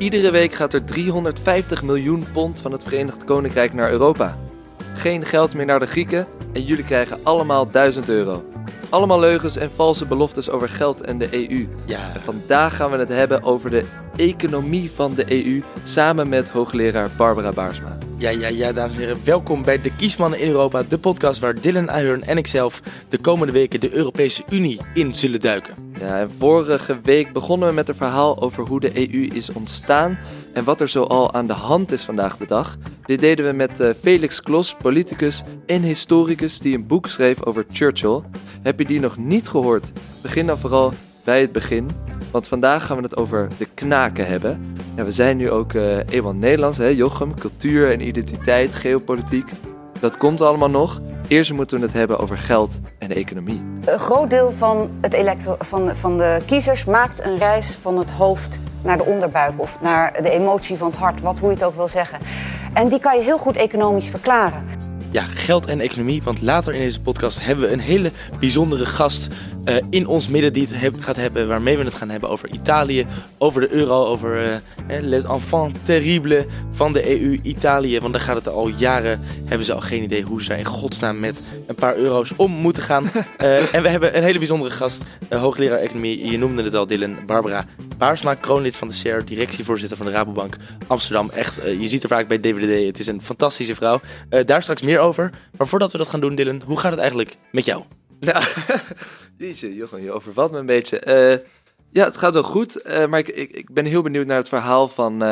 Iedere week gaat er 350 miljoen pond van het Verenigd Koninkrijk naar Europa. Geen geld meer naar de Grieken en jullie krijgen allemaal 1000 euro. Allemaal leugens en valse beloftes over geld en de EU. Ja, En vandaag gaan we het hebben over de economie van de EU samen met hoogleraar Barbara Baarsma. ja, ja, ja, dames en heren. Welkom bij de Kiesmannen in Europa, de podcast waar Dylan Ahern en ikzelf de komende weken de Europese Unie in zullen duiken. Ja, en vorige week begonnen we met een verhaal over hoe de EU is ontstaan en wat er zoal aan de hand is vandaag de dag. Dit deden we met eh, Felix Klos, politicus en historicus die een boek schreef over Churchill. Heb je die nog niet gehoord? Begin dan vooral bij het begin, want vandaag gaan we het over de knaken hebben. Ja, we zijn nu ook eh eenmaal Nederlands, hè, Jochem, cultuur en identiteit, geopolitiek. Dat komt allemaal nog. Eerst moeten we het hebben over geld en de economie. Een groot deel van, het van, van de kiezers maakt een reis van het hoofd naar de onderbuik of naar de emotie van het hart, wat, hoe je het ook wil zeggen. En die kan je heel goed economisch verklaren. Ja, geld en economie, want later in deze podcast hebben we een hele bijzondere gast eh, in ons midden die het heb- gaat hebben, waarmee we het gaan hebben over Italië, over de euro, over eh, les enfants terribles van de EU, Italië. Want daar gaat het al jaren, hebben ze al geen idee hoe ze in godsnaam met een paar euro's om moeten gaan. En we hebben een hele bijzondere gast, hoogleraar economie, je noemde het al Dylan, Barbara Baarsma, kroonlid van de SER, directievoorzitter van de Rabobank Amsterdam. Echt, eh, je ziet er vaak bij DWDD, het is een fantastische vrouw. Eh, daar straks meer over. Maar voordat we dat gaan doen, Dylan, hoe gaat het eigenlijk met jou? Nou, jeetje, Jochem, je overvalt me een beetje. Eh, ja, het gaat wel goed, maar ik, ik, ik ben heel benieuwd naar het verhaal van,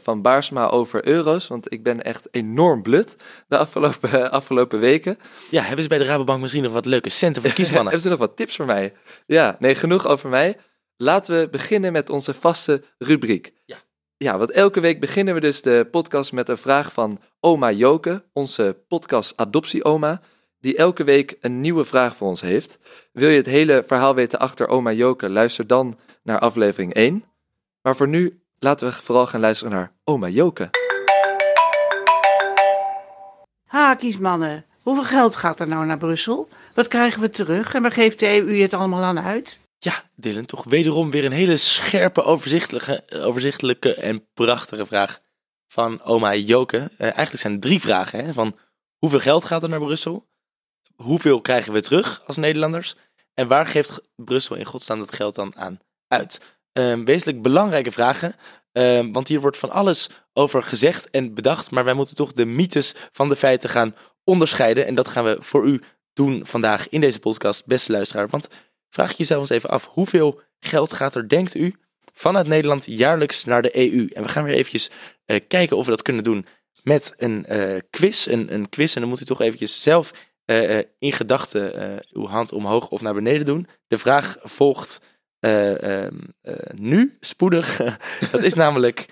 van Baarsma over euro's. Want ik ben echt enorm blut de afgelopen, afgelopen weken. Ja, hebben ze bij de Rabobank misschien nog wat leuke centen voor kiesmannen? Hebben ze nog wat tips voor mij? Ja, nee, genoeg over mij. Laten we beginnen met onze vaste rubriek. Ja. Ja, want elke week beginnen we dus de podcast met een vraag van oma Joke, onze podcast adoptieoma, die elke week een nieuwe vraag voor ons heeft. Wil je het hele verhaal weten achter oma Joke, luister dan naar aflevering 1. Maar voor nu laten we vooral gaan luisteren naar oma Joke. Ha, kiesmannen. Hoeveel geld gaat er nou naar Brussel? Wat krijgen we terug en waar geeft de EU het allemaal aan uit? Ja, Dylan, toch wederom weer een hele scherpe, overzichtelijke, overzichtelijke en prachtige vraag van oma Joke. Eh, eigenlijk zijn er drie vragen. Hè? Van hoeveel geld gaat er naar Brussel? Hoeveel krijgen we terug als Nederlanders? En waar geeft Brussel in godsnaam dat geld dan aan uit? Ehm, wezenlijk belangrijke vragen, ehm, want hier wordt van alles over gezegd en bedacht. Maar wij moeten toch de mythes van de feiten gaan onderscheiden. En dat gaan we voor u doen vandaag in deze podcast, beste luisteraar. Want vraag jezelf eens even af, hoeveel geld gaat er, denkt u, vanuit Nederland jaarlijks naar de EU? En we gaan weer eventjes eh, kijken of we dat kunnen doen met een eh, quiz. Een, een quiz en dan moet u toch eventjes zelf eh, in gedachten uw hand omhoog of naar beneden doen. De vraag volgt eh, ehm, eh, nu, spoedig. dat is namelijk,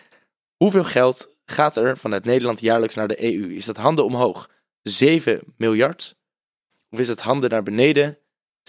hoeveel geld gaat er vanuit Nederland jaarlijks naar de EU? Is dat handen omhoog 7 miljard? Of is het handen naar beneden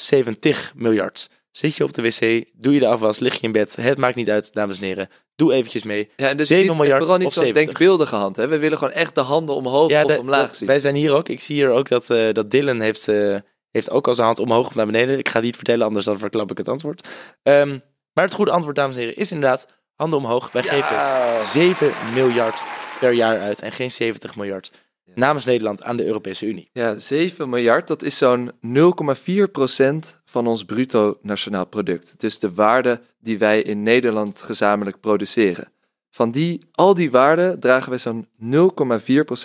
70 miljard? Zit je op de wc, doe je de afwas, lig je in bed. Het maakt niet uit, dames en heren. Doe eventjes mee. Ja, dus 7 niet, miljard vooral niet zo'n 70. denkbeeldige hand. Hè? We willen gewoon echt de handen omhoog Ja, of de- omlaag zien. wij zijn hier ook. Ik zie hier ook dat, eh, dat Dylan heeft, eh, heeft ook al zijn hand omhoog of naar beneden. Ik ga het niet vertellen, anders dan verklap ik het antwoord. Ehm, maar het goede antwoord, dames en heren, is inderdaad handen omhoog. Wij geven 7 miljard per jaar uit en geen 70 miljard namens Nederland aan de Europese Unie. Ja, 7 miljard, dat is zo'n 0,4% van ons bruto nationaal product. Dus de waarde die wij in Nederland gezamenlijk produceren. Van die, al die waarden dragen wij zo'n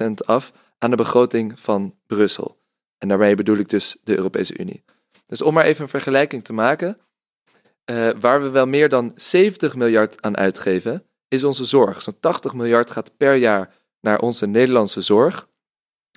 0,4% af aan de begroting van Brussel. En daarmee bedoel ik dus de Europese Unie. Dus om maar even een vergelijking te maken, eh, waar we wel meer dan 70 miljard aan uitgeven, is onze zorg. Zo'n 80 miljard gaat per jaar naar onze Nederlandse zorg.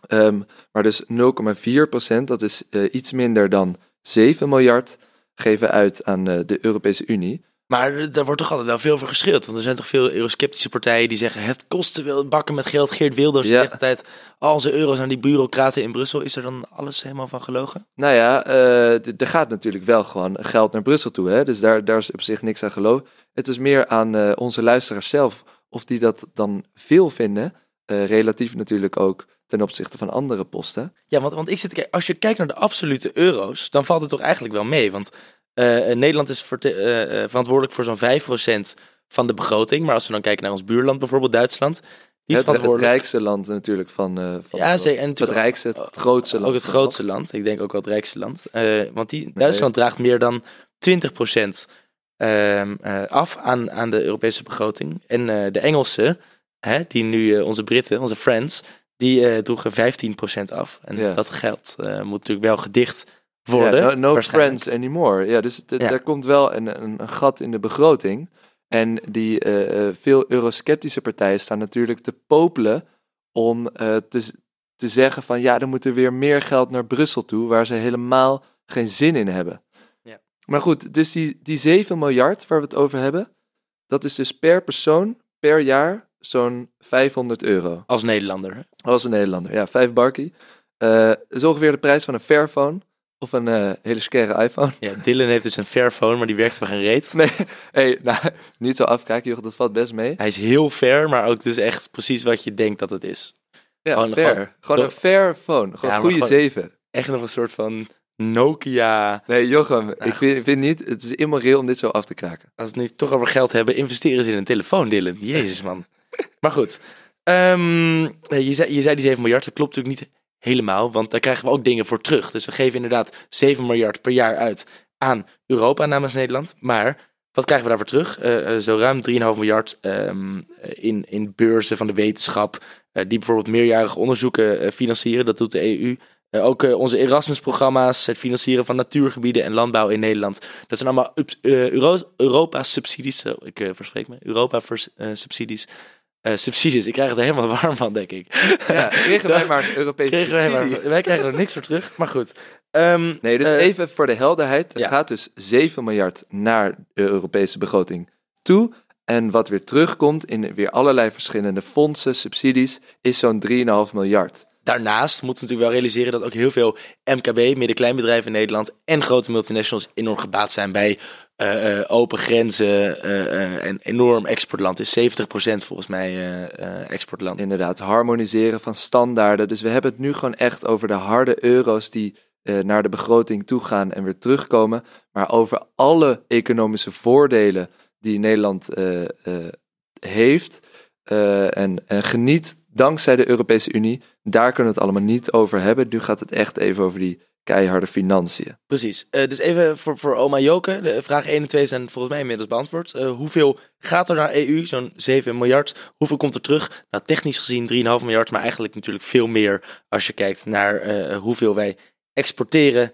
Ehm, maar dus 0,4%, dat is eh, iets minder dan 7 miljard, geven uit aan eh, de Europese Unie. Maar daar wordt toch altijd wel veel over geschreeuwd. Want er zijn toch veel eurosceptische partijen die zeggen... het kost te veel bakken met geld. Geert Wilders Ja. zegt altijd... al onze euro's aan die bureaucraten in Brussel. Is er dan alles helemaal van gelogen? Nou ja, eh, er gaat natuurlijk wel gewoon geld naar Brussel toe. Hè? Dus daar, daar is op zich niks aan geloof. Het is meer aan onze luisteraars zelf of die dat dan veel vinden. relatief natuurlijk ook ten opzichte van andere posten. Ja, want, want ik zit te kijken, als je kijkt naar de absolute euro's, dan valt het toch eigenlijk wel mee. Want eh, Nederland is eh, eh, verantwoordelijk voor zo'n 5% van de begroting. Maar als we dan kijken naar ons buurland, bijvoorbeeld Duitsland. Die is Het, het rijkste land natuurlijk van, eh van Ja, zeker. En Het rijkste, het, het grootste land. Ook het grootste land. Ik denk ook wel het rijkste land. Eh, want die, Duitsland draagt meer dan 20% ehm, eh, af aan, aan de Europese begroting. En eh, de Engelsen, hè, die nu eh, onze Britten, onze friends, die eh, droegen 15% af. En Ja. dat geld eh, moet natuurlijk wel gedicht worden. Ja, no friends anymore. Ja, dus Ja. daar komt wel een, een, een gat in de begroting. En die eh, veel eurosceptische partijen staan natuurlijk te popelen om te, te zeggen van ja, er moet er weer meer geld naar Brussel toe, waar ze helemaal geen zin in hebben. Ja. Maar goed, dus die, die 7 miljard waar we het over hebben, dat is dus per persoon per jaar zo'n 500 euro. Als Nederlander. Als een Nederlander, ja, vijf barkie. Eh is ongeveer de prijs van een Fairphone of een eh, hele scare iPhone. Ja, Dylan heeft dus een Fairphone, maar die werkt voor geen reet. Nee, hey, nou, niet zo afkijken, joh, dat valt best mee. Hij is heel fair, maar ook dus echt precies wat je denkt dat het is. Ja, Gewoon- fair. gewoon- Gewoon, een fair phone. Gewoon Ja, goede gewoon- zeven. Echt nog een soort van Nokia. Nee, Jochem, ik goed. vind, vind niet, het is immoreel om dit zo af te kraken. Als we het nu toch over geld hebben, investeren ze in een telefoon, Dylan. Jezus, man. Maar goed. Ehm, je, zei, je die 7 miljard, dat klopt natuurlijk niet helemaal, want daar krijgen we ook dingen voor terug. Dus we geven inderdaad 7 miljard per jaar uit aan Europa namens Nederland. Maar wat krijgen we daarvoor terug? Eh, eh, zo ruim 3,5 miljard ehm, in, in beurzen van de wetenschap, eh, die bijvoorbeeld meerjarige onderzoeken financieren. Dat doet de EU. Ook onze Erasmus-programma's, het financieren van natuurgebieden en landbouw in Nederland. Dat zijn allemaal Euro- Europa-subsidies. Ik verspreek me. Europa-subsidies. Subsidies. Ik krijg het er helemaal warm van, denk ik. Ja, kregen wij maar een Europese wij, subsidie. maar, wij krijgen er niks voor terug. Maar goed. Ehm, Nee, dus eh, even voor de helderheid. Er ja. gaat dus 7 miljard naar de Europese begroting toe. En wat weer terugkomt in weer allerlei verschillende fondsen, subsidies, is zo'n 3,5 miljard. Daarnaast moeten we natuurlijk wel realiseren dat ook heel veel MKB, midden-kleinbedrijven in Nederland en grote multinationals enorm gebaat zijn bij eh, eh, open grenzen eh, en enorm exportland. Is 70% volgens mij exportland. Inderdaad, harmoniseren van standaarden. Dus we hebben het nu gewoon echt over de harde euro's die naar de begroting toe gaan en weer terugkomen. Maar over alle economische voordelen die Nederland heeft en geniet dankzij de Europese Unie. Daar kunnen we het allemaal niet over hebben. Nu gaat het echt even over die keiharde financiën. Precies. Eh, dus even voor, voor oma Joke. De vraag 1 en 2 zijn volgens mij inmiddels beantwoord. Eh, hoeveel gaat er naar EU? Zo'n 7 miljard. Hoeveel komt er terug? Nou, technisch gezien 3,5 miljard. Maar eigenlijk natuurlijk veel meer als je kijkt naar eh, hoeveel wij exporteren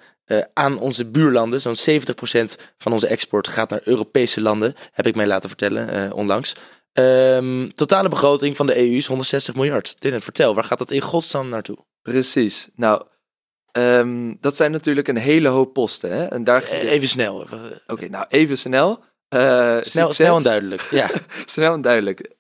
aan onze buurlanden. Zo'n 70% van onze export gaat naar Europese landen. Heb ik mij laten vertellen onlangs. Ehm, totale begroting van de EU is 160 miljard. Dylan, vertel, waar gaat dat in godsnaam naartoe? Precies. Nou, ehm, dat zijn natuurlijk een hele hoop posten. Hè? En daar... Eh, even snel. Oké, nou even snel. Eh, snel, snel en duidelijk. Ja. Snel en duidelijk.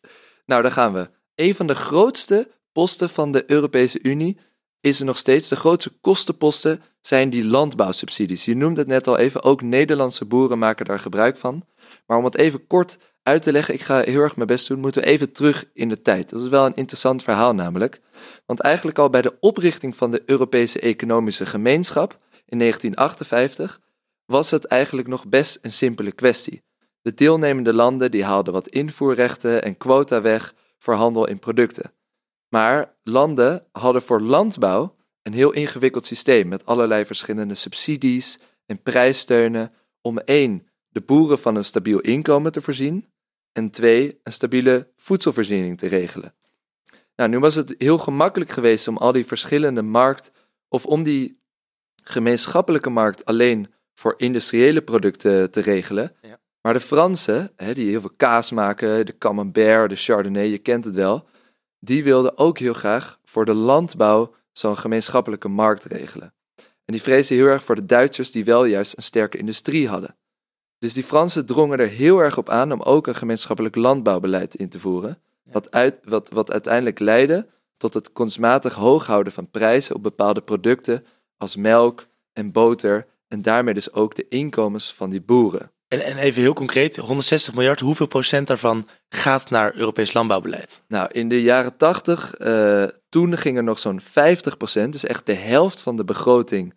Nou, daar gaan we. Een van de grootste posten van de Europese Unie is er nog steeds. De grootste kostenposten zijn die landbouwsubsidies. Je noemde het net al even, ook Nederlandse boeren maken daar gebruik van. Maar om het even kort uit te leggen, ik ga heel erg mijn best doen, moeten we even terug in de tijd. Dat is wel een interessant verhaal namelijk. Want eigenlijk al bij de oprichting van de Europese Economische Gemeenschap in 1958 was het eigenlijk nog best een simpele kwestie. De deelnemende landen die haalden wat invoerrechten en quota weg voor handel in producten. Maar landen hadden voor landbouw een heel ingewikkeld systeem met allerlei verschillende subsidies en prijssteunen om één, de boeren van een stabiel inkomen te voorzien en twee, een stabiele voedselvoorziening te regelen. Nou, nu was het heel gemakkelijk geweest om al die verschillende markt of om die gemeenschappelijke markt alleen voor industriële producten te regelen. Ja. Maar de Fransen, hè, die heel veel kaas maken, de camembert, de chardonnay, je kent het wel, die wilden ook heel graag voor de landbouw zo'n gemeenschappelijke markt regelen. En die vreesden heel erg voor de Duitsers die wel juist een sterke industrie hadden. Dus die Fransen drongen er heel erg op aan om ook een gemeenschappelijk landbouwbeleid in te voeren, wat, uit, wat, wat uiteindelijk leidde tot het kunstmatig hoog houden van prijzen op bepaalde producten als melk en boter en daarmee dus ook de inkomens van die boeren. En, en even heel concreet, 160 miljard, hoeveel procent daarvan gaat naar Europees landbouwbeleid? Nou, in de jaren 80, eh, toen ging er nog zo'n 50%, dus echt de helft van de begroting,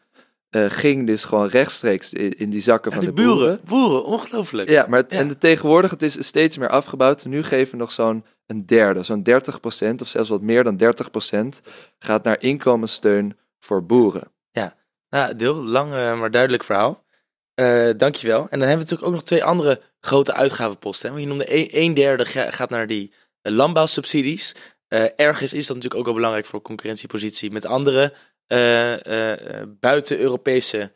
eh, ging dus gewoon rechtstreeks in, in die zakken Ja, van die de boeren. boeren, boeren, ongelooflijk. Ja, maar het- Ja. en de, tegenwoordig het is steeds meer afgebouwd. Nu geven we nog zo'n een derde, zo'n 30% of zelfs wat meer dan 30% gaat naar inkomenssteun voor boeren. Ja, deel, lang eh, maar duidelijk verhaal. Eh dankjewel. En dan hebben we natuurlijk ook nog twee andere grote uitgavenposten. Hè? Want Je noemde een, een derde ga- gaat naar die landbouwsubsidies. Eh, ergens is dat natuurlijk ook wel belangrijk voor concurrentiepositie met andere eh, eh, eh, buiten-Europese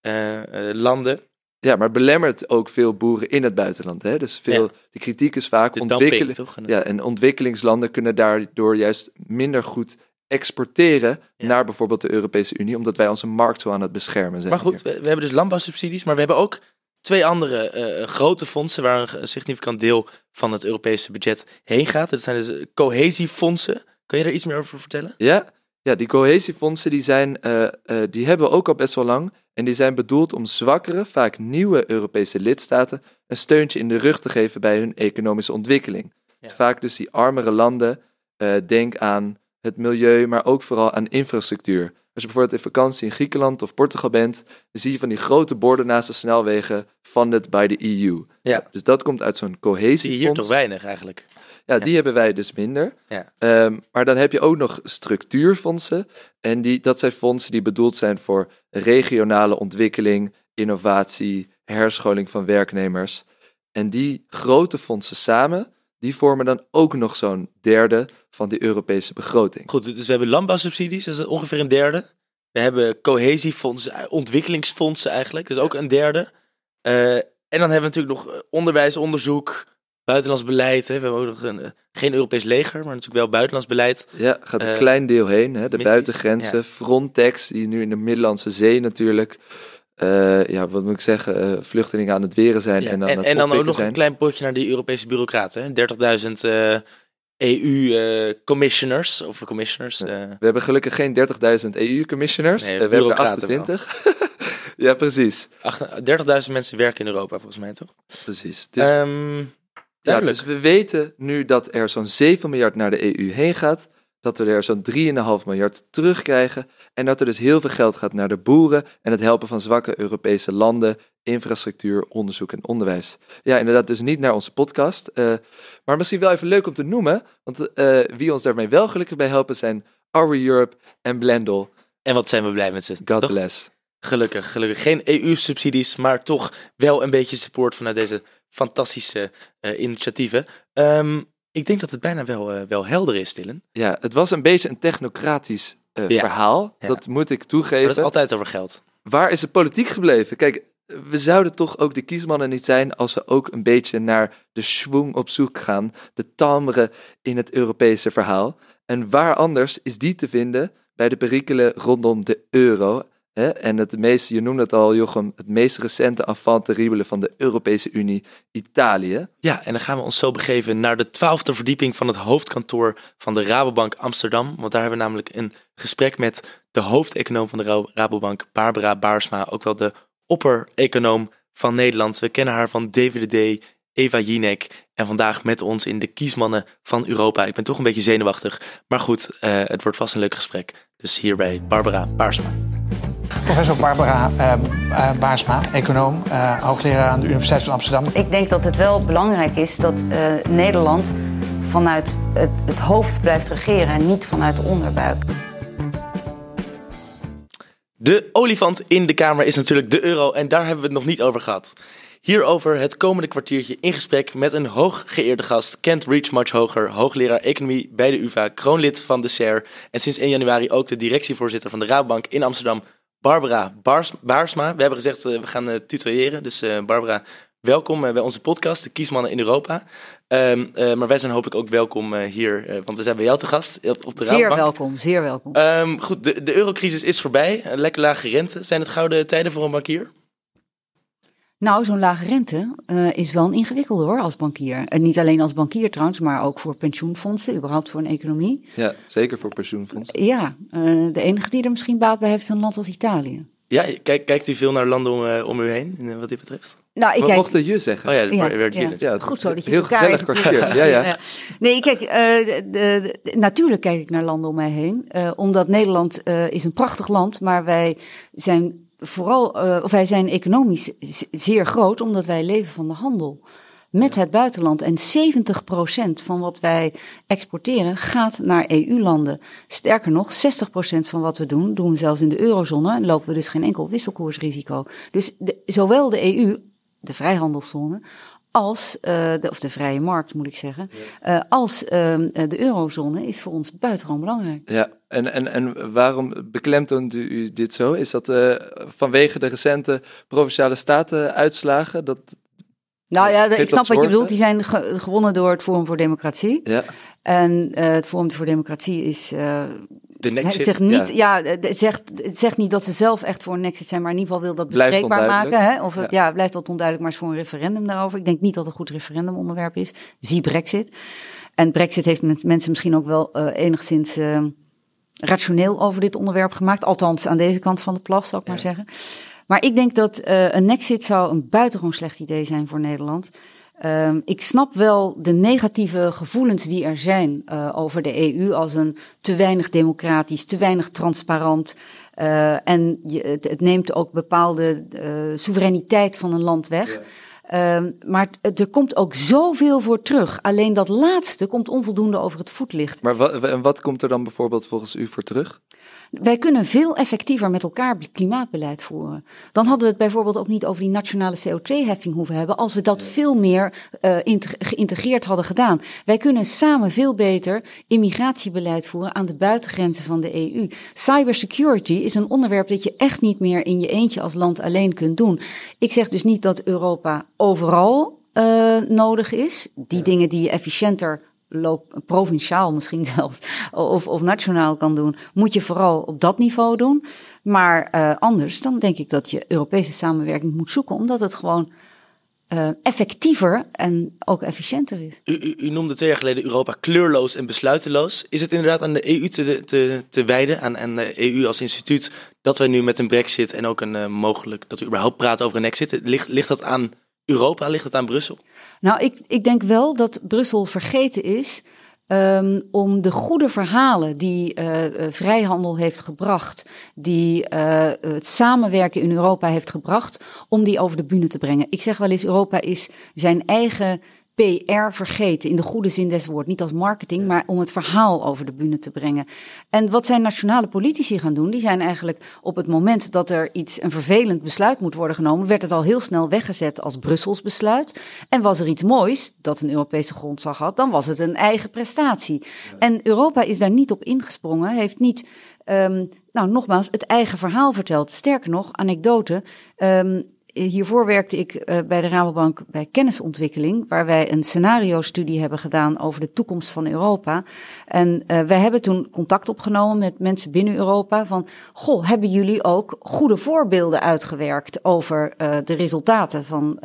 eh, eh, landen. Ja, maar belemmert ook veel boeren in het buitenland. Hè? Dus veel, Ja. de kritiek is vaak? En, Ja, en ontwikkelingslanden kunnen daardoor juist minder goed exporteren Ja. naar bijvoorbeeld de Europese Unie, omdat wij onze markt zo aan het beschermen zijn. Maar goed, we, we hebben dus landbouwsubsidies, maar we hebben ook twee andere grote fondsen waar een, een significant deel van het Europese budget heen gaat. Dat zijn dus cohesiefondsen. Kun je daar iets meer over vertellen? Ja, ja die cohesiefondsen die zijn, eh, eh, die hebben we ook al best wel lang. En die zijn bedoeld om zwakkere, vaak nieuwe Europese lidstaten een steuntje in de rug te geven bij hun economische ontwikkeling. Ja. Vaak dus die armere landen, eh, denk aan het milieu, maar ook vooral aan infrastructuur. Als je bijvoorbeeld in vakantie in Griekenland of Portugal bent, dan zie je van die grote borden naast de snelwegen funded by the EU. Ja. Dus dat komt uit zo'n Zie je hier cohesiefonds. toch weinig eigenlijk. Ja, die hebben wij dus minder. Ja. Ehm, maar dan heb je ook nog structuurfondsen. En die, dat zijn fondsen die bedoeld zijn voor regionale ontwikkeling, innovatie, herscholing van werknemers. En die grote fondsen samen, die vormen dan ook nog zo'n derde van die Europese begroting. Goed, dus we hebben landbouwsubsidies, dat is ongeveer een derde. We hebben cohesiefondsen, ontwikkelingsfondsen eigenlijk, dat is ook een derde. Eh, en dan hebben we natuurlijk nog eh, onderwijs, onderzoek, buitenlands beleid. Hè. We hebben ook nog een, eh, geen Europees leger, maar natuurlijk wel buitenlands beleid. Ja, gaat een klein deel heen. Hè? De missies, ja. Frontex, die nu in de Middellandse Zee natuurlijk. Eh, ja, wat moet ik zeggen? eh, vluchtelingen aan het weren zijn Ja, en aan het en dan ook nog zijn. een klein potje naar die Europese bureaucraten. hè. 30.000 eh, EU-commissioners, of commissioners. We hebben gelukkig geen 30.000 EU-commissioners. Nee, we hebben er bureaucraten wel. 28. ja, precies. acht- 30.000 mensen werken in Europa volgens mij, toch? precies. Dus, ja, dus we weten nu dat er zo'n 7 miljard naar de EU heen gaat. Dat we er zo'n 3,5 miljard terugkrijgen. En dat er dus heel veel geld gaat naar de boeren en het helpen van zwakke Europese landen, infrastructuur, onderzoek en onderwijs. Ja, inderdaad, dus niet naar onze podcast. eh, maar misschien wel even leuk om te noemen. Want eh, wie ons daarmee wel gelukkig bij helpen zijn Our Europe en Blendel. En wat zijn we blij met ze. God toch? bless. Gelukkig, gelukkig. Geen EU-subsidies, maar toch wel een beetje support vanuit deze fantastische eh, initiatieven. Ehm, ik denk dat het bijna wel, eh, wel helder is, Dylan. Ja, het was een beetje een technocratisch eh, Ja. verhaal. Ja. Dat moet ik Maar toegeven. dat is altijd over geld. Waar is de politiek gebleven? Kijk, we zouden toch ook de kiesmannen niet zijn als we ook een beetje naar de schwung op zoek gaan, de timbre in het Europese verhaal. En waar anders is die te vinden bij de perikelen rondom de euro? En het meest, je noemde het al, Jochem, het meest recente enfant terrible van de Europese Unie, Italië. Ja, en dan gaan we ons zo begeven naar de twaalfde verdieping van het hoofdkantoor van de Rabobank Amsterdam. Want daar hebben we namelijk een gesprek met de hoofdeconoom van de Ra- Rabobank, Barbara Baarsma. Ook wel de opper-econoom van Nederland. We kennen haar van DVDD, Eva Jinek. En vandaag met ons in de kiesmannen van Europa. Ik ben toch een beetje zenuwachtig. Maar goed, eh, het wordt vast een leuk gesprek. Dus hierbij Barbara Baarsma. Professor Barbara eh, Baarsma, econoom, eh, hoogleraar aan de Universiteit van Amsterdam. Ik denk dat het wel belangrijk is dat eh, Nederland vanuit het, het hoofd blijft regeren en niet vanuit de onderbuik. De olifant in de kamer is natuurlijk de euro en daar hebben we het nog niet over gehad. Hierover het komende kwartiertje in gesprek met een hooggeëerde gast, Kent Reach Hoger, hoogleraar economie bij de UvA, kroonlid van de SER en sinds 1 januari ook de directievoorzitter van de Rabobank in Amsterdam, Barbara Baars- Baarsma. We hebben gezegd eh, we gaan eh, tutoyeren, dus eh, Barbara, welkom bij onze podcast, de Kiesmannen in Europa. Ehm, eh, maar wij zijn hopelijk ook welkom hier, want we zijn bij jou te gast op, op de Zeer welkom, zeer welkom. Ehm, goed, de, de eurocrisis is voorbij. Lekker lage rente. Zijn het gouden tijden voor een bankier? Nou, zo'n lage rente eh, is wel een ingewikkelde hoor als bankier. En niet alleen als bankier trouwens, maar ook voor pensioenfondsen, überhaupt voor een economie. Ja, zeker voor pensioenfondsen. Ja, eh, de enige die er misschien baat bij heeft is een land als Italië. Ja, kijk, kijkt u veel naar landen om, eh, om u heen, wat dit betreft? Nou, ik We kijk, mochten je zeggen. Oh ja, dat Ja, werd ja. Goed zo dat je heel elkaar gezellig kwartier. Ja, ja. Nee, kijk, de, de- de- natuurlijk kijk ik naar landen om mij heen. omdat Nederland is een prachtig land, maar wij zijn vooral, eh, of wij zijn economisch zeer groot, omdat wij leven van de handel met het buitenland. En 70% van wat wij exporteren gaat naar EU-landen. Sterker nog, 60% van wat we doen, doen we zelfs in de eurozone. En lopen we dus geen enkel wisselkoersrisico. Dus de, zowel de EU, de vrijhandelszone, als, eh, de, of de vrije markt moet ik zeggen, eh, als eh, de eurozone is voor ons buitengewoon belangrijk. Ja, en, en, en waarom beklemtoont u, dit zo? Is dat eh, vanwege de recente provinciale staten-uitslagen? Dat, Nou ja, ik snap wat je bedoelt. Die zijn ge- gewonnen door het Forum voor Democratie. ja, En eh, het Forum voor Democratie is. De het Nexit. zegt niet, ja. het, zegt, het zegt niet dat ze zelf echt voor een exit zijn, maar in ieder geval wil dat bespreekbaar maken. Hè? Of het, ja. blijft dat onduidelijk, maar is voor een referendum daarover. Ik denk niet dat het een goed referendumonderwerp is. Zie Brexit. En Brexit heeft met mensen misschien ook wel enigszins eh, rationeel over dit onderwerp gemaakt. Althans, aan deze kant van de plas, zou ik maar zeggen. Maar ik denk dat eh, een exit zou een buitengewoon slecht idee zijn voor Nederland. Ehm, ik snap wel de negatieve gevoelens die er zijn eh, over de EU als een te weinig democratisch, te weinig transparant. eh, en je, het, het neemt ook bepaalde soevereiniteit van een land weg. Ehm, maar er komt ook zoveel voor terug. Alleen dat laatste komt onvoldoende over het voetlicht. maar wat komt er dan bijvoorbeeld volgens u voor terug? Wij kunnen veel effectiever met elkaar klimaatbeleid voeren. Dan hadden we het bijvoorbeeld ook niet over die nationale CO2-heffing hoeven hebben, als we dat veel meer eh, geïntegreerd hadden gedaan. Wij kunnen samen veel beter immigratiebeleid voeren aan de buitengrenzen van de EU. Cybersecurity is een onderwerp dat je echt niet meer in je eentje als land alleen kunt doen. Ik zeg dus niet dat Europa overal eh, nodig is. Die dingen die je efficiënter provinciaal misschien zelfs, of, of nationaal kan doen, moet je vooral op dat niveau doen. Maar eh, anders, dan denk ik dat je Europese samenwerking moet zoeken, omdat het gewoon eh, effectiever en ook efficiënter is. U, noemde twee jaar geleden Europa kleurloos en besluiteloos. Is het inderdaad aan de EU te, te, te wijden, aan, aan de EU als instituut, dat wij nu met een brexit en ook een eh, mogelijk, dat we überhaupt praten over een exit, ligt, ligt dat aan Europa, ligt dat aan Brussel? Nou, ik, ik denk wel dat Brussel vergeten is ehm, om de goede verhalen die eh, eh, vrijhandel heeft gebracht, die eh, het samenwerken in Europa heeft gebracht, om die over de bühne te brengen. Ik zeg wel eens, Europa is zijn eigen PR vergeten, in de goede zin des woord. Niet als marketing, maar om het verhaal over de bühne te brengen. En wat zijn nationale politici gaan doen, die zijn eigenlijk op het moment dat er iets, een vervelend besluit moet worden genomen, werd het al heel snel weggezet als Brussels besluit. En was er iets moois dat een Europese grondslag had, dan was het een eigen prestatie. En Europa is daar niet op ingesprongen, heeft niet, um, nou nogmaals, het eigen verhaal verteld. Sterker nog, anekdote. Um, Hiervoor werkte ik uh, bij de Rabobank bij kennisontwikkeling, waar wij een scenario-studie hebben gedaan over de toekomst van Europa. En uh, wij hebben toen contact opgenomen met mensen binnen Europa van, goh, hebben jullie ook goede voorbeelden uitgewerkt over uh, de resultaten van,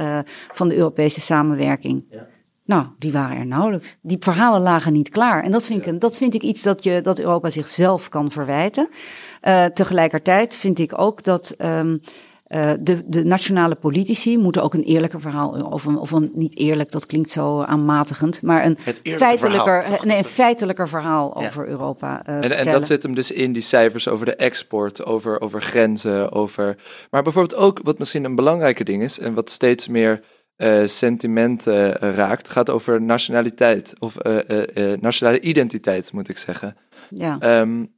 van de Europese samenwerking? Ja. Nou, die waren er nauwelijks. Die verhalen lagen niet klaar. En dat vind, ik, dat vind ik iets dat, je, dat Europa zichzelf kan verwijten. tegelijkertijd vind ik ook dat. Um, uh, de, de, nationale politici moeten ook een eerlijker verhaal, of een, of een niet eerlijk, dat klinkt zo aanmatigend, maar een feitelijker, verhaal, nee, een feitelijker verhaal ja. over Europa. Uh, en, en, dat zit hem dus in die cijfers over de export, over, over grenzen, over. Maar bijvoorbeeld ook, wat misschien een belangrijke ding is, en wat steeds meer uh, sentimenten raakt, gaat over nationaliteit, of nationale identiteit, moet ik zeggen. Ja. Um,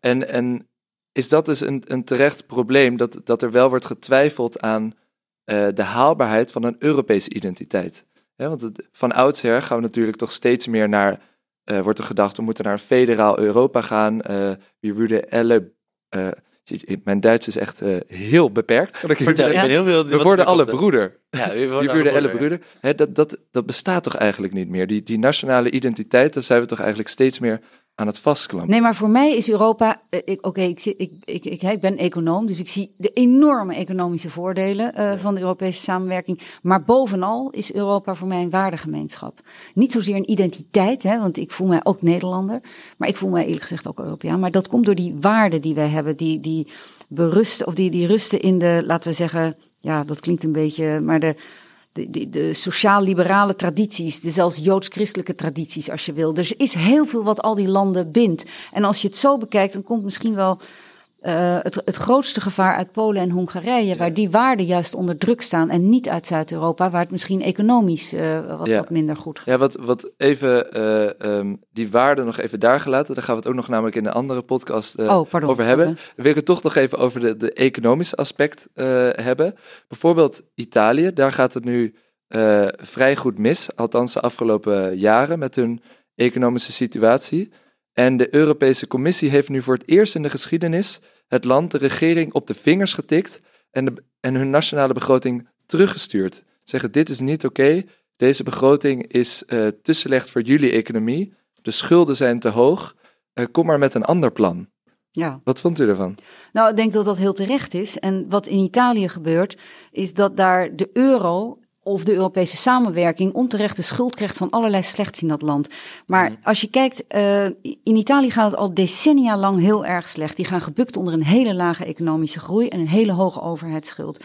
en, en is dat dus een, een terecht probleem dat, dat er wel wordt getwijfeld aan uh, de haalbaarheid van een Europese identiteit. Want het, van oudsher gaan we natuurlijk toch steeds meer naar, uh, wordt er gedacht, we moeten naar een federaal Europa gaan. Uh, wie würde elle, mijn Duits is echt heel beperkt. Kan ik Vertel, heel veel, we worden alle broeder. Ja, we worden alle broeder. dat, dat, dat bestaat toch eigenlijk niet meer. Die, die nationale identiteit, daar zijn we toch eigenlijk steeds meer aan het vastklampen. Nee, maar voor mij is Europa. Uh, Oké, okay, ik, ik, ik, ik, ik ben econoom, dus ik zie de enorme economische voordelen uh, van de Europese samenwerking. Maar bovenal is Europa voor mij een waardegemeenschap. Niet zozeer een identiteit, hè, want ik voel mij ook Nederlander. Maar ik voel mij eerlijk gezegd ook Europeaan. Maar dat komt door die waarden die wij hebben, die, die berusten, of die, die rusten in de, laten we zeggen, ja, dat klinkt een beetje, maar de de, de, de sociaal-liberale tradities, de zelfs joods-christelijke tradities, als je wil. Er is heel veel wat al die landen bindt. En als je het zo bekijkt, dan komt misschien wel eh, het, het grootste gevaar uit Polen en Hongarije, waar die waarden juist onder druk staan en niet uit Zuid-Europa, waar het misschien economisch uh, wat, Ja. wat minder goed gaat. Ja, wat, wat even eh, ehm, die waarden nog even daar gelaten. Daar gaan we het ook nog namelijk in een andere podcast eh, oh, pardon. over hebben. We willen het toch nog even over de, de economische aspect eh, hebben. Bijvoorbeeld Italië, daar gaat het nu eh, vrij goed mis. Althans de afgelopen jaren met hun economische situatie. En de Europese Commissie heeft nu voor het eerst in de geschiedenis het land, de regering, op de vingers getikt en, de, en hun nationale begroting teruggestuurd. Zeggen, dit is niet oké, deze begroting is eh, te slecht voor jullie economie, de schulden zijn te hoog, Eh, kom maar met een ander plan. Ja. Wat vond u ervan? Nou, ik denk dat dat heel terecht is. En wat in Italië gebeurt, is dat daar de euro of de Europese samenwerking onterecht de schuld krijgt van allerlei slechts in dat land. Maar als je kijkt, eh, in Italië gaat het al decennia lang heel erg slecht. Die gaan gebukt onder een hele lage economische groei en een hele hoge overheidsschuld.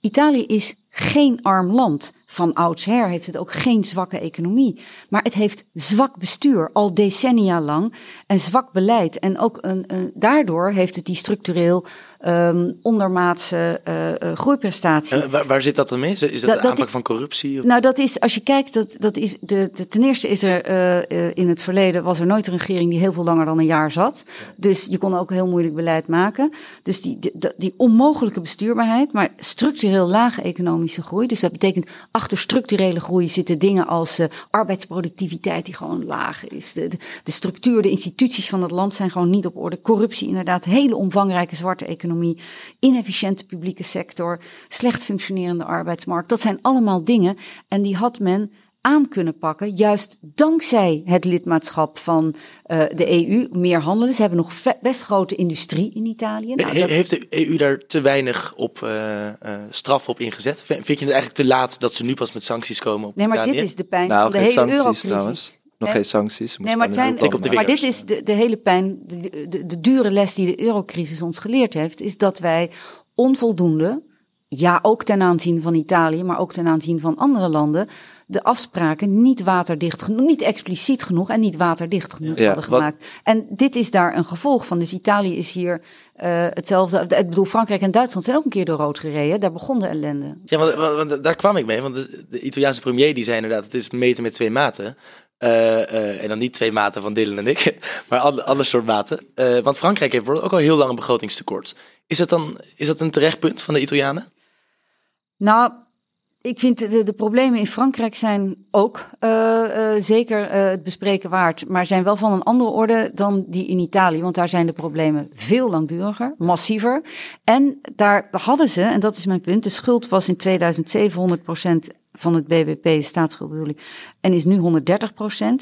Italië is geen arm land. Van oudsher heeft het ook geen zwakke economie. Maar het heeft zwak bestuur, al decennia lang. En zwak beleid. En ook een, een, daardoor heeft het die structureel ehm ondermaatse eh, eh, groeiprestatie. Waar, waar zit dat dan mee? Is dat, de dat aanpak ik- van corruptie? Of- Nou, dat is, als je kijkt, dat, dat is de, de, ten eerste is er eh, in het verleden was er nooit een regering die heel veel langer dan een jaar zat. Dus je kon ook heel moeilijk beleid maken. Dus die, die, die onmogelijke bestuurbaarheid, maar structureel lage economische groei. Dus dat betekent achter structurele groei zitten dingen als eh, arbeidsproductiviteit die gewoon laag is. De, de, de structuur, de instituties van het land zijn gewoon niet op orde. Corruptie inderdaad, hele omvangrijke zwarte economie, inefficiënte publieke sector, slecht functionerende arbeidsmarkt. Dat zijn allemaal dingen en die had men aan kunnen pakken, juist dankzij het lidmaatschap van eh, de EU, meer handelen. Ze hebben nog best grote industrie in Italië. Nou, He- dat- Heeft de EU daar te weinig op eh, eh, straf op ingezet? Vind je het eigenlijk te laat dat ze nu pas met sancties komen op nee, maar Italië? dit is de pijn Nou, van de geen hele sancties eurocrisis. trouwens. Nog geen sancties. Nee, maar, zijn, maar dit is de, de hele pijn, de, de, de dure les die de eurocrisis ons geleerd heeft, is dat wij onvoldoende, ja ook ten aanzien van Italië, maar ook ten aanzien van andere landen, de afspraken niet waterdicht genoeg, niet expliciet genoeg en niet waterdicht genoeg Ja, hadden wat- gemaakt. En dit is daar een gevolg van. Dus Italië is hier eh, hetzelfde. Ik bedoel, Frankrijk en Duitsland zijn ook een keer door rood gereden. Daar begon de ellende. Ja, want, want- daar kwam ik mee. Want de, de Italiaanse premier die zei inderdaad, het is meten met twee maten. Eh, eh, en dan niet twee maten van Dylan en ik, maar ander, ander soort maten. Eh, want Frankrijk heeft ook al heel lang een begrotingstekort. Is dat dan is dat een terecht punt van de Italianen? Nou, ik vind de, de problemen in Frankrijk zijn ook eh, eh, zeker eh, het bespreken waard, maar zijn wel van een andere orde dan die in Italië, want daar zijn de problemen veel langduriger, massiever. En daar hadden ze, en dat is mijn punt, de schuld was in 2007 100% van het BBP, staatsschuld bedoel ik, en is nu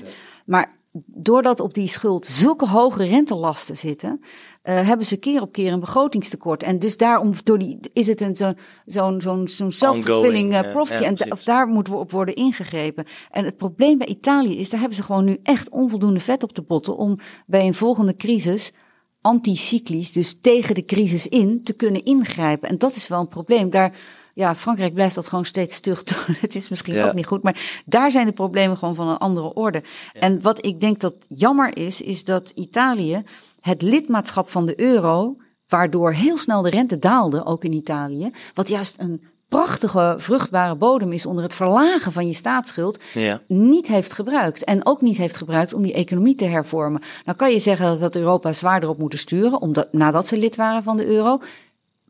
130%. Maar doordat op die schuld zulke hoge rentelasten zitten, eh, hebben ze keer op keer een begrotingstekort. En dus daarom door die, is het een zo'n zo'n zo'n zo'n self-fulfilling eh, prophecy. ja, en of daar moet wo- op worden ingegrepen. En het probleem bij Italië is, daar hebben ze gewoon nu echt onvoldoende vet op de botten om bij een volgende crisis anticyclisch, dus tegen de crisis in, te kunnen ingrijpen. En dat is wel een probleem. Daar, ja, Frankrijk blijft dat gewoon steeds stug doen. Het is misschien Ja. ook niet goed, maar daar zijn de problemen gewoon van een andere orde. En wat ik denk dat jammer is, is dat Italië het lidmaatschap van de euro, waardoor heel snel de rente daalde, ook in Italië, wat juist een prachtige, vruchtbare bodem is onder het verlagen van je staatsschuld, Ja. niet heeft gebruikt. En ook niet heeft gebruikt om die economie te hervormen. Nou kan je zeggen dat dat Europa zwaarder op moeten sturen, omdat, nadat ze lid waren van de euro.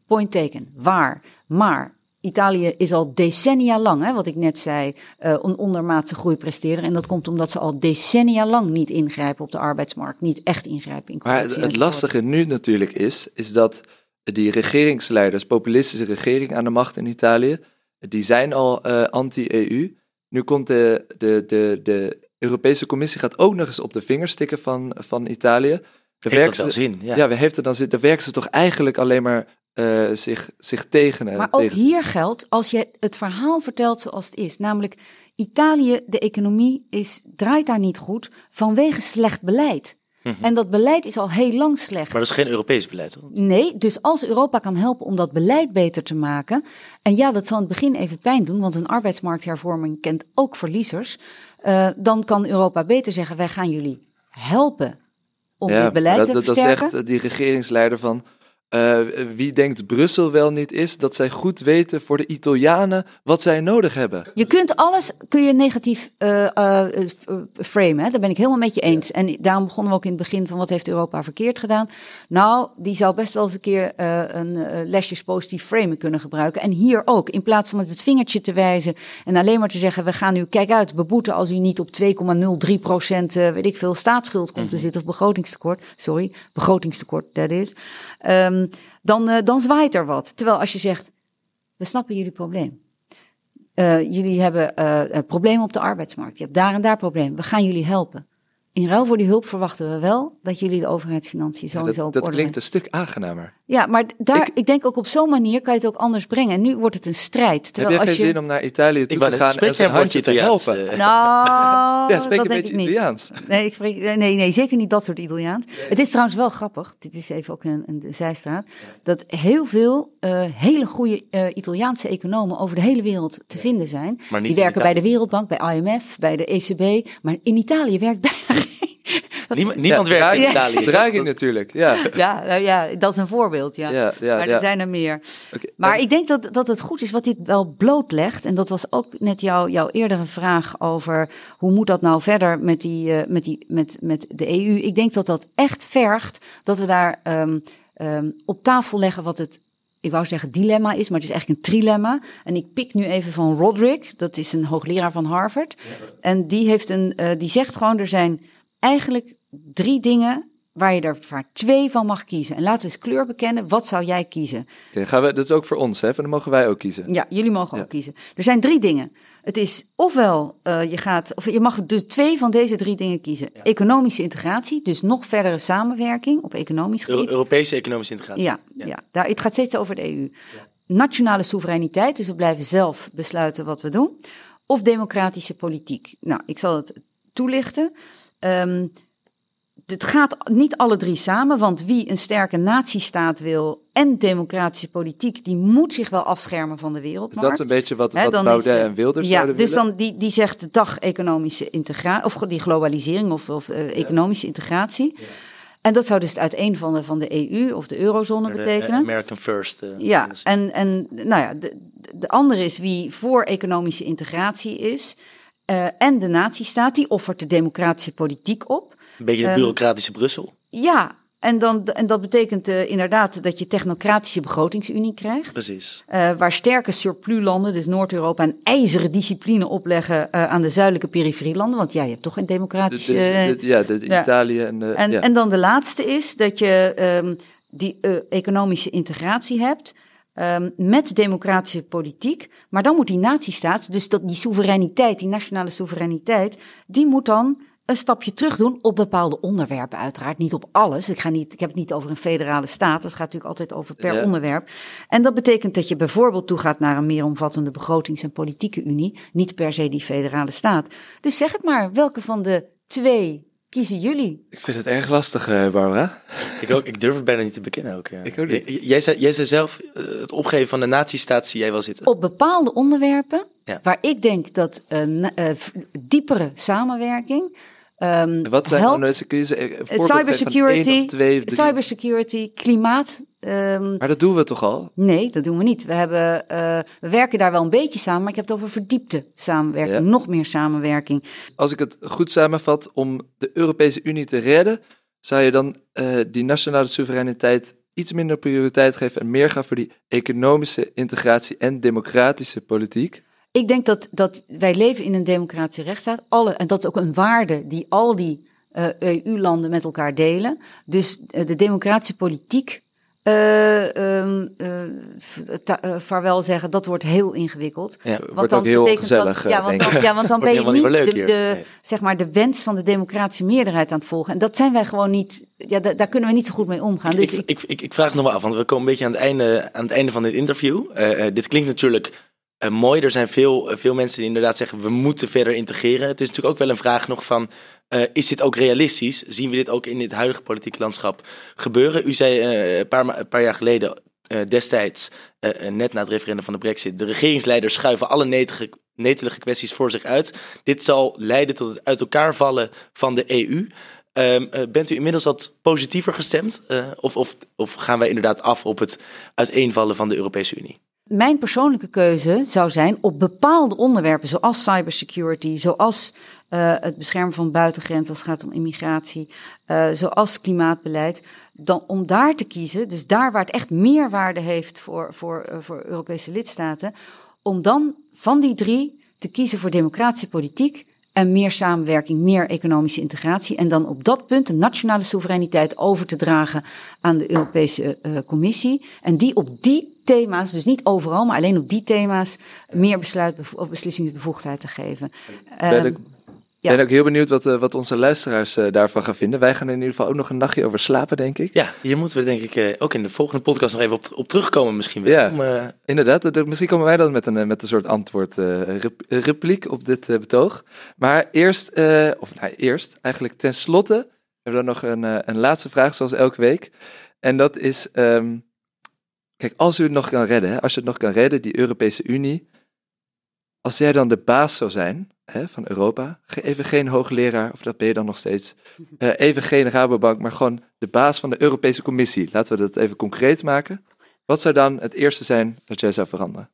Point taken, waar. Maar Italië is al decennia lang, hè, wat ik net zei, eh, een ondermaatse groei presteren. En dat komt omdat ze al decennia lang niet ingrijpen op de arbeidsmarkt. Niet echt ingrijpen in Maar het, lastige nu natuurlijk is, is dat die regeringsleiders, populistische regering aan de macht in Italië, die zijn al eh, anti-EU. Nu komt de, de, de, de Europese Commissie gaat ook nog eens op de vingers stikken van, van Italië. De Heeft werken zin? Ja. Ja, we heeft er dan zit, dan werken ze toch eigenlijk alleen maar eh, zich, zich tegen. Maar ook tegen- hier geldt, als je het verhaal vertelt zoals het is, namelijk Italië, de economie is, draait daar niet goed vanwege slecht beleid. En dat beleid is al heel lang slecht. Maar dat is geen Europees beleid. hoor. Nee, dus als Europa kan helpen om dat beleid beter te maken. En ja, dat zal in het begin even pijn doen, want een arbeidsmarkthervorming kent ook verliezers. eh, dan kan Europa beter zeggen: wij gaan jullie helpen om ja, dit beleid dat, te dat, dat versterken. zegt eh, die regeringsleider van. Eh, wie denkt Brussel wel niet is, dat zij goed weten voor de Italianen wat zij nodig hebben. Je kunt alles kun je negatief eh, framen. Hè? Daar ben ik helemaal met je eens. En daarom begonnen we ook in het begin van wat heeft Europa verkeerd gedaan. Nou, die zou best wel eens een keer een lesjes positief framen kunnen gebruiken. En hier ook. In plaats van met het vingertje te wijzen en alleen maar te zeggen: we gaan u, kijk uit, beboeten als u niet op 2,03 procent, weet ik veel, staatsschuld komt te zitten of begrotingstekort. Sorry, begrotingstekort, dat is. Ehm, dan, eh, dan zwaait er wat. Terwijl als je zegt: we snappen jullie probleem. Eh, jullie hebben eh, problemen op de arbeidsmarkt. Je hebt daar en daar problemen. We gaan jullie helpen. In ruil voor die hulp verwachten we wel dat jullie de overheidsfinanciën Ja, sowieso dat op dat orde klinkt een stuk aangenamer. Ja, maar daar, Ik- ik, denk ook op zo'n manier kan je het ook anders brengen. En nu wordt het een strijd. Heb Terwijl je geen als je... zin om naar Italië toe te gaan en zijn handje te Italiaans, helpen? eh? Nou, Ja, spreek dat een denk beetje ik niet. Italiaans. Nee, ik spreek, nee, nee, zeker niet dat soort Italiaans. Het is trouwens wel grappig, dit is even ook een, een zijstraat, dat heel veel eh, hele goede eh, Italiaanse economen over de hele wereld te vinden zijn. Maar niet Die werken bij de. Wereldbank, bij IMF, bij de ECB, maar in Italië werkt bijna geen. Niemand, niemand Ja, werkt in Italië. Draghi natuurlijk, ja. Ja, nou ja, dat is een voorbeeld, ja. Ja, ja, maar ja. er zijn er meer. Maar en- ik denk dat, dat het goed is wat dit wel blootlegt. En dat was ook net jouw, jouw eerdere vraag over hoe moet dat nou verder met, die, eh, met, die, met, met de EU. Ik denk dat dat echt vergt dat we daar ehm, ehm, op tafel leggen wat het, ik wou zeggen dilemma is, maar het is eigenlijk een trilemma. En ik pik nu even van Roderick, dat is een hoogleraar van Harvard. En die, heeft een, eh, die zegt gewoon, er zijn eigenlijk drie dingen waar je er maar twee van mag kiezen. En laten we eens kleur bekennen. Wat zou jij kiezen? Oké, gaan we, dat is ook voor ons, hè? Van, dan mogen wij ook kiezen. Ja, jullie mogen Ja. ook kiezen. Er zijn drie dingen. Het is ofwel eh, je gaat, of je mag dus twee van deze drie dingen kiezen. Economische integratie, dus nog verdere samenwerking op economisch Euro- gebied. Europese economische integratie. Ja, ja. Daar, het gaat steeds over de EU. Nationale soevereiniteit, dus we blijven zelf besluiten wat we doen. Of democratische politiek. Nou, ik zal het toelichten. Ehm, het gaat niet alle drie samen, want wie een sterke natiestaat wil en democratische politiek, die moet zich wel afschermen van de Dus wereldmarkt. dat is een beetje wat, dan Baudet is, eh, en Wilders ja, zouden dus willen. dan die, die zegt de dag economische integratie, of die globalisering of, of eh, economische integratie. En dat zou dus het uiteen van de, van de EU of de eurozone De, eh, betekenen. American First. eh, Ja, en, en nou ja, de, de andere is wie voor economische integratie is. eh, en de natiestaat, die offert de democratische politiek op. Een beetje het ehm, bureaucratische Brussel. Ja, en, dan, en dat betekent eh, inderdaad dat je technocratische begrotingsunie krijgt. Precies. eh, waar sterke surpluslanden, dus Noord-Europa, een ijzeren discipline opleggen eh, aan de zuidelijke periferielanden. Want ja, je hebt toch geen De- democratische... de- eh, de- ja, de, ja. Italië en de... en, ja. en dan de laatste is dat je ehm, die eh, economische integratie hebt ehm, met democratische politiek. Maar dan moet die natiestaat, dus dat, die soevereiniteit, die nationale soevereiniteit, die moet dan een stapje terug doen op bepaalde onderwerpen uiteraard. Niet op alles. Ik, ga niet, ik heb het niet over een federale staat. Het gaat natuurlijk altijd over per Ja. onderwerp. En dat betekent dat je bijvoorbeeld toegaat naar een meer omvattende begrotings- en politieke unie. Niet per se die federale staat. Dus zeg het maar, welke van de twee kiezen jullie? Ik vind het erg lastig, eh, Barbara. Ik, ook, ik durf het bijna niet te bekennen ook. ja. Ik ook niet. J- Jij zei, jij zei zelf, eh, het opgeven van de nazistaat zie jij wel zitten. op bepaalde onderwerpen Ja. waar ik denk dat een eh, v- diepere samenwerking ehm Wat zijn helpt. nou, kun je Eh, één cybersecurity, twee cybersecurity, klimaat. ehm, Maar dat doen we toch al? nee, dat doen we niet. We, hebben, eh, we werken daar wel een beetje samen, maar ik heb het over verdiepte samenwerking, Ja. nog meer samenwerking. Als ik het goed samenvat, om de Europese Unie te redden, zou je dan eh, die nationale soevereiniteit iets minder prioriteit geven en meer gaan voor die economische integratie en democratische politiek? Ik denk dat, dat wij leven in een democratische rechtsstaat. Alle, en dat is ook een waarde die al die eh, EU-landen met elkaar delen. Dus eh, de democratische politiek, eh, ehm, eh, eh, vaarwel zeggen, dat wordt heel ingewikkeld. Ja. Wordt ook heel betekent gezellig, Dat, ja, want dan, ja, want dan ben je niet de, Nee. zeg maar, de wens van de democratische meerderheid aan het volgen. En dat zijn wij gewoon niet, ja, da- daar kunnen we niet zo goed mee omgaan. Dus ik, ik, ik, ik, ik vraag het nog wel af, want we komen een beetje aan het einde, aan het einde van dit interview. Dit klinkt natuurlijk eh, mooi. Er zijn veel, eh, veel mensen die inderdaad zeggen, we moeten verder integreren. Het is natuurlijk ook wel een vraag nog van, eh, is dit ook realistisch? Zien we dit ook in dit huidige politieke landschap gebeuren? U zei een, paar, paar jaar geleden, destijds, net na het referendum van de brexit, de regeringsleiders schuiven alle netige, netelige kwesties voor zich uit. Dit zal leiden tot het uit elkaar vallen van de EU. Ehm, eh, bent u inmiddels wat positiever gestemd? Of, of, of gaan wij inderdaad af op het uiteenvallen van de Europese Unie? Mijn persoonlijke keuze zou zijn op bepaalde onderwerpen, zoals cybersecurity, zoals uh, het beschermen van buitengrenzen als het gaat om immigratie, uh, zoals klimaatbeleid, dan om daar te kiezen, dus daar waar het echt meerwaarde heeft voor, voor, uh, voor Europese lidstaten, om dan van die drie te kiezen voor democratische politiek en meer samenwerking, meer economische integratie. En dan op dat punt de nationale soevereiniteit over te dragen aan de Europese uh, Commissie. En die op die thema's, dus niet overal, maar alleen op die thema's, meer besluit of beslissingsbevoegdheid te geven. Ik ja. ben ook heel benieuwd wat, uh, wat onze luisteraars uh, daarvan gaan vinden. Wij gaan in ieder geval ook nog een nachtje over slapen, denk ik. Ja, hier moeten we denk ik uh, ook in de volgende podcast nog even op, op terugkomen misschien weer. Ja, om, inderdaad. misschien komen wij dan met een, met een soort antwoord repliek op dit betoog. Maar eerst, of nou eerst, eigenlijk ten slotte, hebben we dan nog een, een laatste vraag zoals elke week. En dat is, um, kijk, als u het nog kan redden, hè, als je het nog kan redden, die Europese Unie. Als jij dan de baas zou zijn, van Europa. Even geen hoogleraar, of dat ben je dan nog steeds. Uh, even geen Rabobank, maar gewoon de baas van de Europese Commissie. Laten we dat even concreet maken. Wat zou dan het eerste zijn dat jij zou veranderen?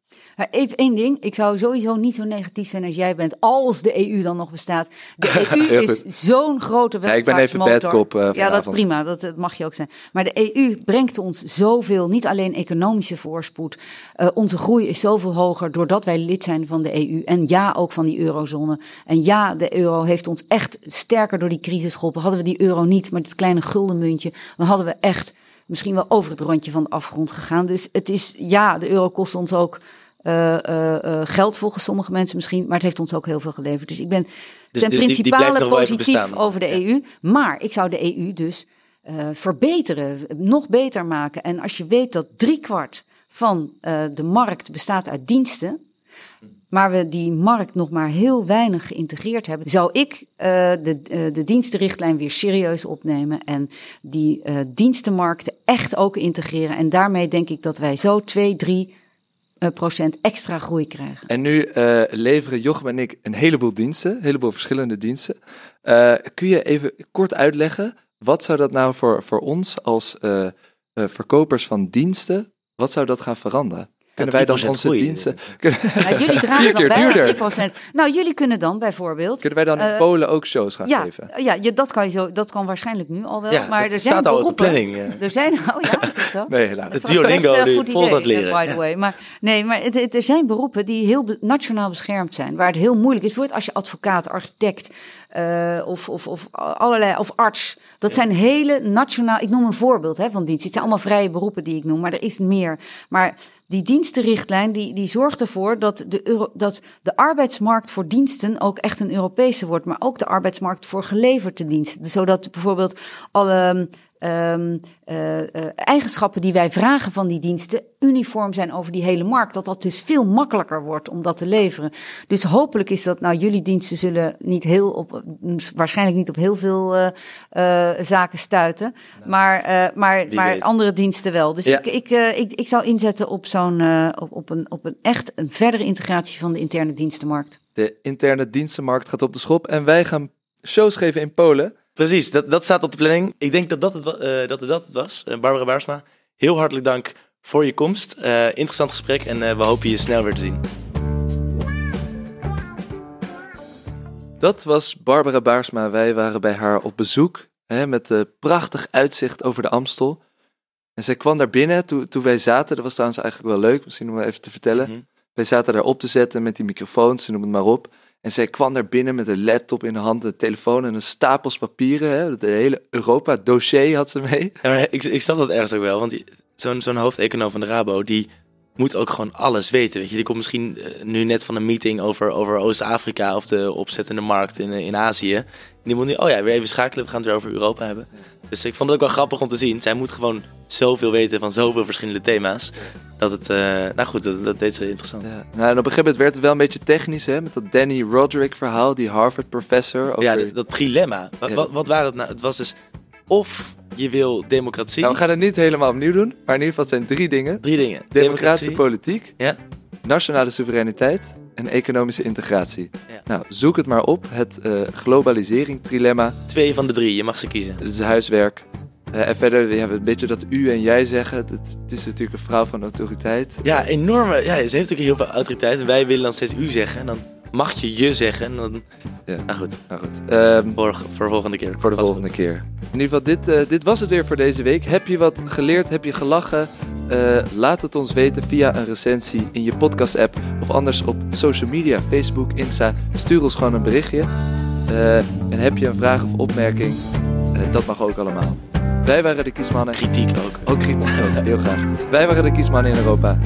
Even één ding. Ik zou sowieso niet zo negatief zijn als jij bent, als de EU dan nog bestaat. De EU is zo'n grote ja, Ik ben even badkop uh, Ja, dat is prima. Dat, dat, mag je ook zijn. Maar de EU brengt ons zoveel, niet alleen economische voorspoed. Uh, onze groei is zoveel hoger doordat wij lid zijn van de EU. En ja, ook van die eurozone. En ja, de euro heeft ons echt sterker door die crisis geholpen. Hadden we die euro niet, maar dit kleine guldenmuntje, dan hadden we echt misschien wel over het rondje van de afgrond gegaan. Dus het is, ja, de euro kost ons ook uh, uh, geld volgens sommige mensen misschien, maar het heeft ons ook heel veel geleverd. Dus ik ben dus, ten dus principale die, die positief over de EU. Maar ik zou de EU dus uh, verbeteren, nog beter maken. En als je weet dat driekwart van de markt bestaat uit diensten, maar we die markt nog maar heel weinig geïntegreerd hebben, zou ik uh, de, uh, de dienstenrichtlijn weer serieus opnemen en die uh, dienstenmarkten echt ook integreren. En daarmee denk ik dat wij zo 2, 3 procent extra groei krijgen. En nu leveren Jochem en ik een heleboel diensten, een heleboel verschillende diensten. kun je even kort uitleggen, wat zou dat nou voor, voor ons als verkopers van diensten, wat zou dat gaan veranderen? Kunnen wij dan onze diensten... Ja, jullie dragen dan bij 3%. Nou, jullie kunnen dan bijvoorbeeld... Kunnen wij dan in uh, Polen ook shows gaan ja, geven? Ja, je, dat, kan je zo, dat kan waarschijnlijk nu al wel. Ja, maar er zijn staat beroepen, al op de planning. Ja. Er zijn... Oh ja, is dat zo? Nee, helaas. Het Duolingo dat leren. By the way. Maar, nee, maar het, het, er zijn beroepen die heel nationaal beschermd zijn. Waar het heel moeilijk is. Bijvoorbeeld als je advocaat, architect... Uh, of, of, of allerlei, of arts. Dat zijn hele nationaal, ik noem een voorbeeld hè, van dienst. Het zijn allemaal vrije beroepen die ik noem, maar er is meer. Maar die dienstenrichtlijn die, die zorgt ervoor dat de, Euro, dat de arbeidsmarkt voor diensten ook echt een Europese wordt, maar ook de arbeidsmarkt voor geleverde diensten. Zodat bijvoorbeeld alle um, uh, uh, eigenschappen die wij vragen van die diensten uniform zijn over die hele markt. Dat dat dus veel makkelijker wordt om dat te leveren. Dus hopelijk is dat, nou, jullie diensten zullen niet heel op, waarschijnlijk niet op heel veel uh, zaken stuiten, nee. maar, maar, maar andere diensten wel. Dus ja. ik, ik, ik, ik zou inzetten op zo'n, op, op, een, op een echt een verdere integratie van de interne dienstenmarkt. De interne dienstenmarkt gaat op de schop en wij gaan shows geven in Polen. Precies, dat, dat staat op de planning. Ik denk dat dat het, uh, dat, dat het was. Uh, Barbara Baarsma, heel hartelijk dank voor je komst. Uh, interessant gesprek en we hopen je snel weer te zien. Dat was Barbara Baarsma. Wij waren bij haar op bezoek hè, met een prachtig uitzicht over de Amstel. En zij kwam daar binnen toen, toen wij zaten. Dat was trouwens eigenlijk wel leuk, misschien om even te vertellen. Mm -hmm. Wij zaten daar op te zetten met die microfoons, noem het maar op. En zij kwam daar binnen met een laptop in de hand, een telefoon en een stapels papieren. Hè. De hele Europa-dossier had ze mee. Ja, ik, ik snap dat ergens ook wel, want zo'n zo'n hoofdeconoom van de Rabo, die moet ook gewoon alles weten. Weet je, die komt misschien uh, nu net van een meeting over, over Oost-Afrika of de opzettende markt in, in Azië. En die moet nu, oh ja, weer even schakelen, we gaan het weer over Europa hebben. Dus ik vond het ook wel grappig om te zien. Zij moet gewoon zoveel weten van zoveel verschillende thema's. Dat het, uh, nou goed, dat, dat deed ze interessant. Ja. Nou, en op een gegeven moment werd het wel een beetje technisch, hè, met dat Danny Roderick verhaal, die Harvard professor. Over... Ja, dat, dat trilemma. Wat, ja. wat, wat waren het nou? Het was dus of je wil democratie. Nou, we gaan het niet helemaal opnieuw doen, maar in ieder geval het zijn drie dingen. Drie dingen. Democratische politiek, ja. nationale soevereiniteit en economische integratie. Ja. Nou, zoek het maar op. Het eh globalisering trilemma. Twee van de drie, je mag ze kiezen. Het is huiswerk. Eh, en verder, we hebben een beetje dat u en jij zeggen. Het, het is natuurlijk een vrouw van autoriteit. Ja, enorme. Ja, ze heeft natuurlijk heel veel autoriteit. En wij willen dan steeds u zeggen. En dan mag je je zeggen. En dan... Ja. Nou goed, Nou goed. Ehm, voor, voor de volgende keer. voor de volgende keer. In ieder geval, dit, eh, dit was het weer voor deze week. Heb je wat geleerd? Heb je gelachen? Eh, laat het ons weten via een recensie in je podcast-app of anders op social media, Facebook, Insta. Stuur ons gewoon een berichtje. En heb je een vraag of opmerking? Dat mag ook allemaal. Wij waren de kiesmannen. Kritiek ook. Ook kritiek ook, heel graag. Wij waren de kiesmannen in Europa.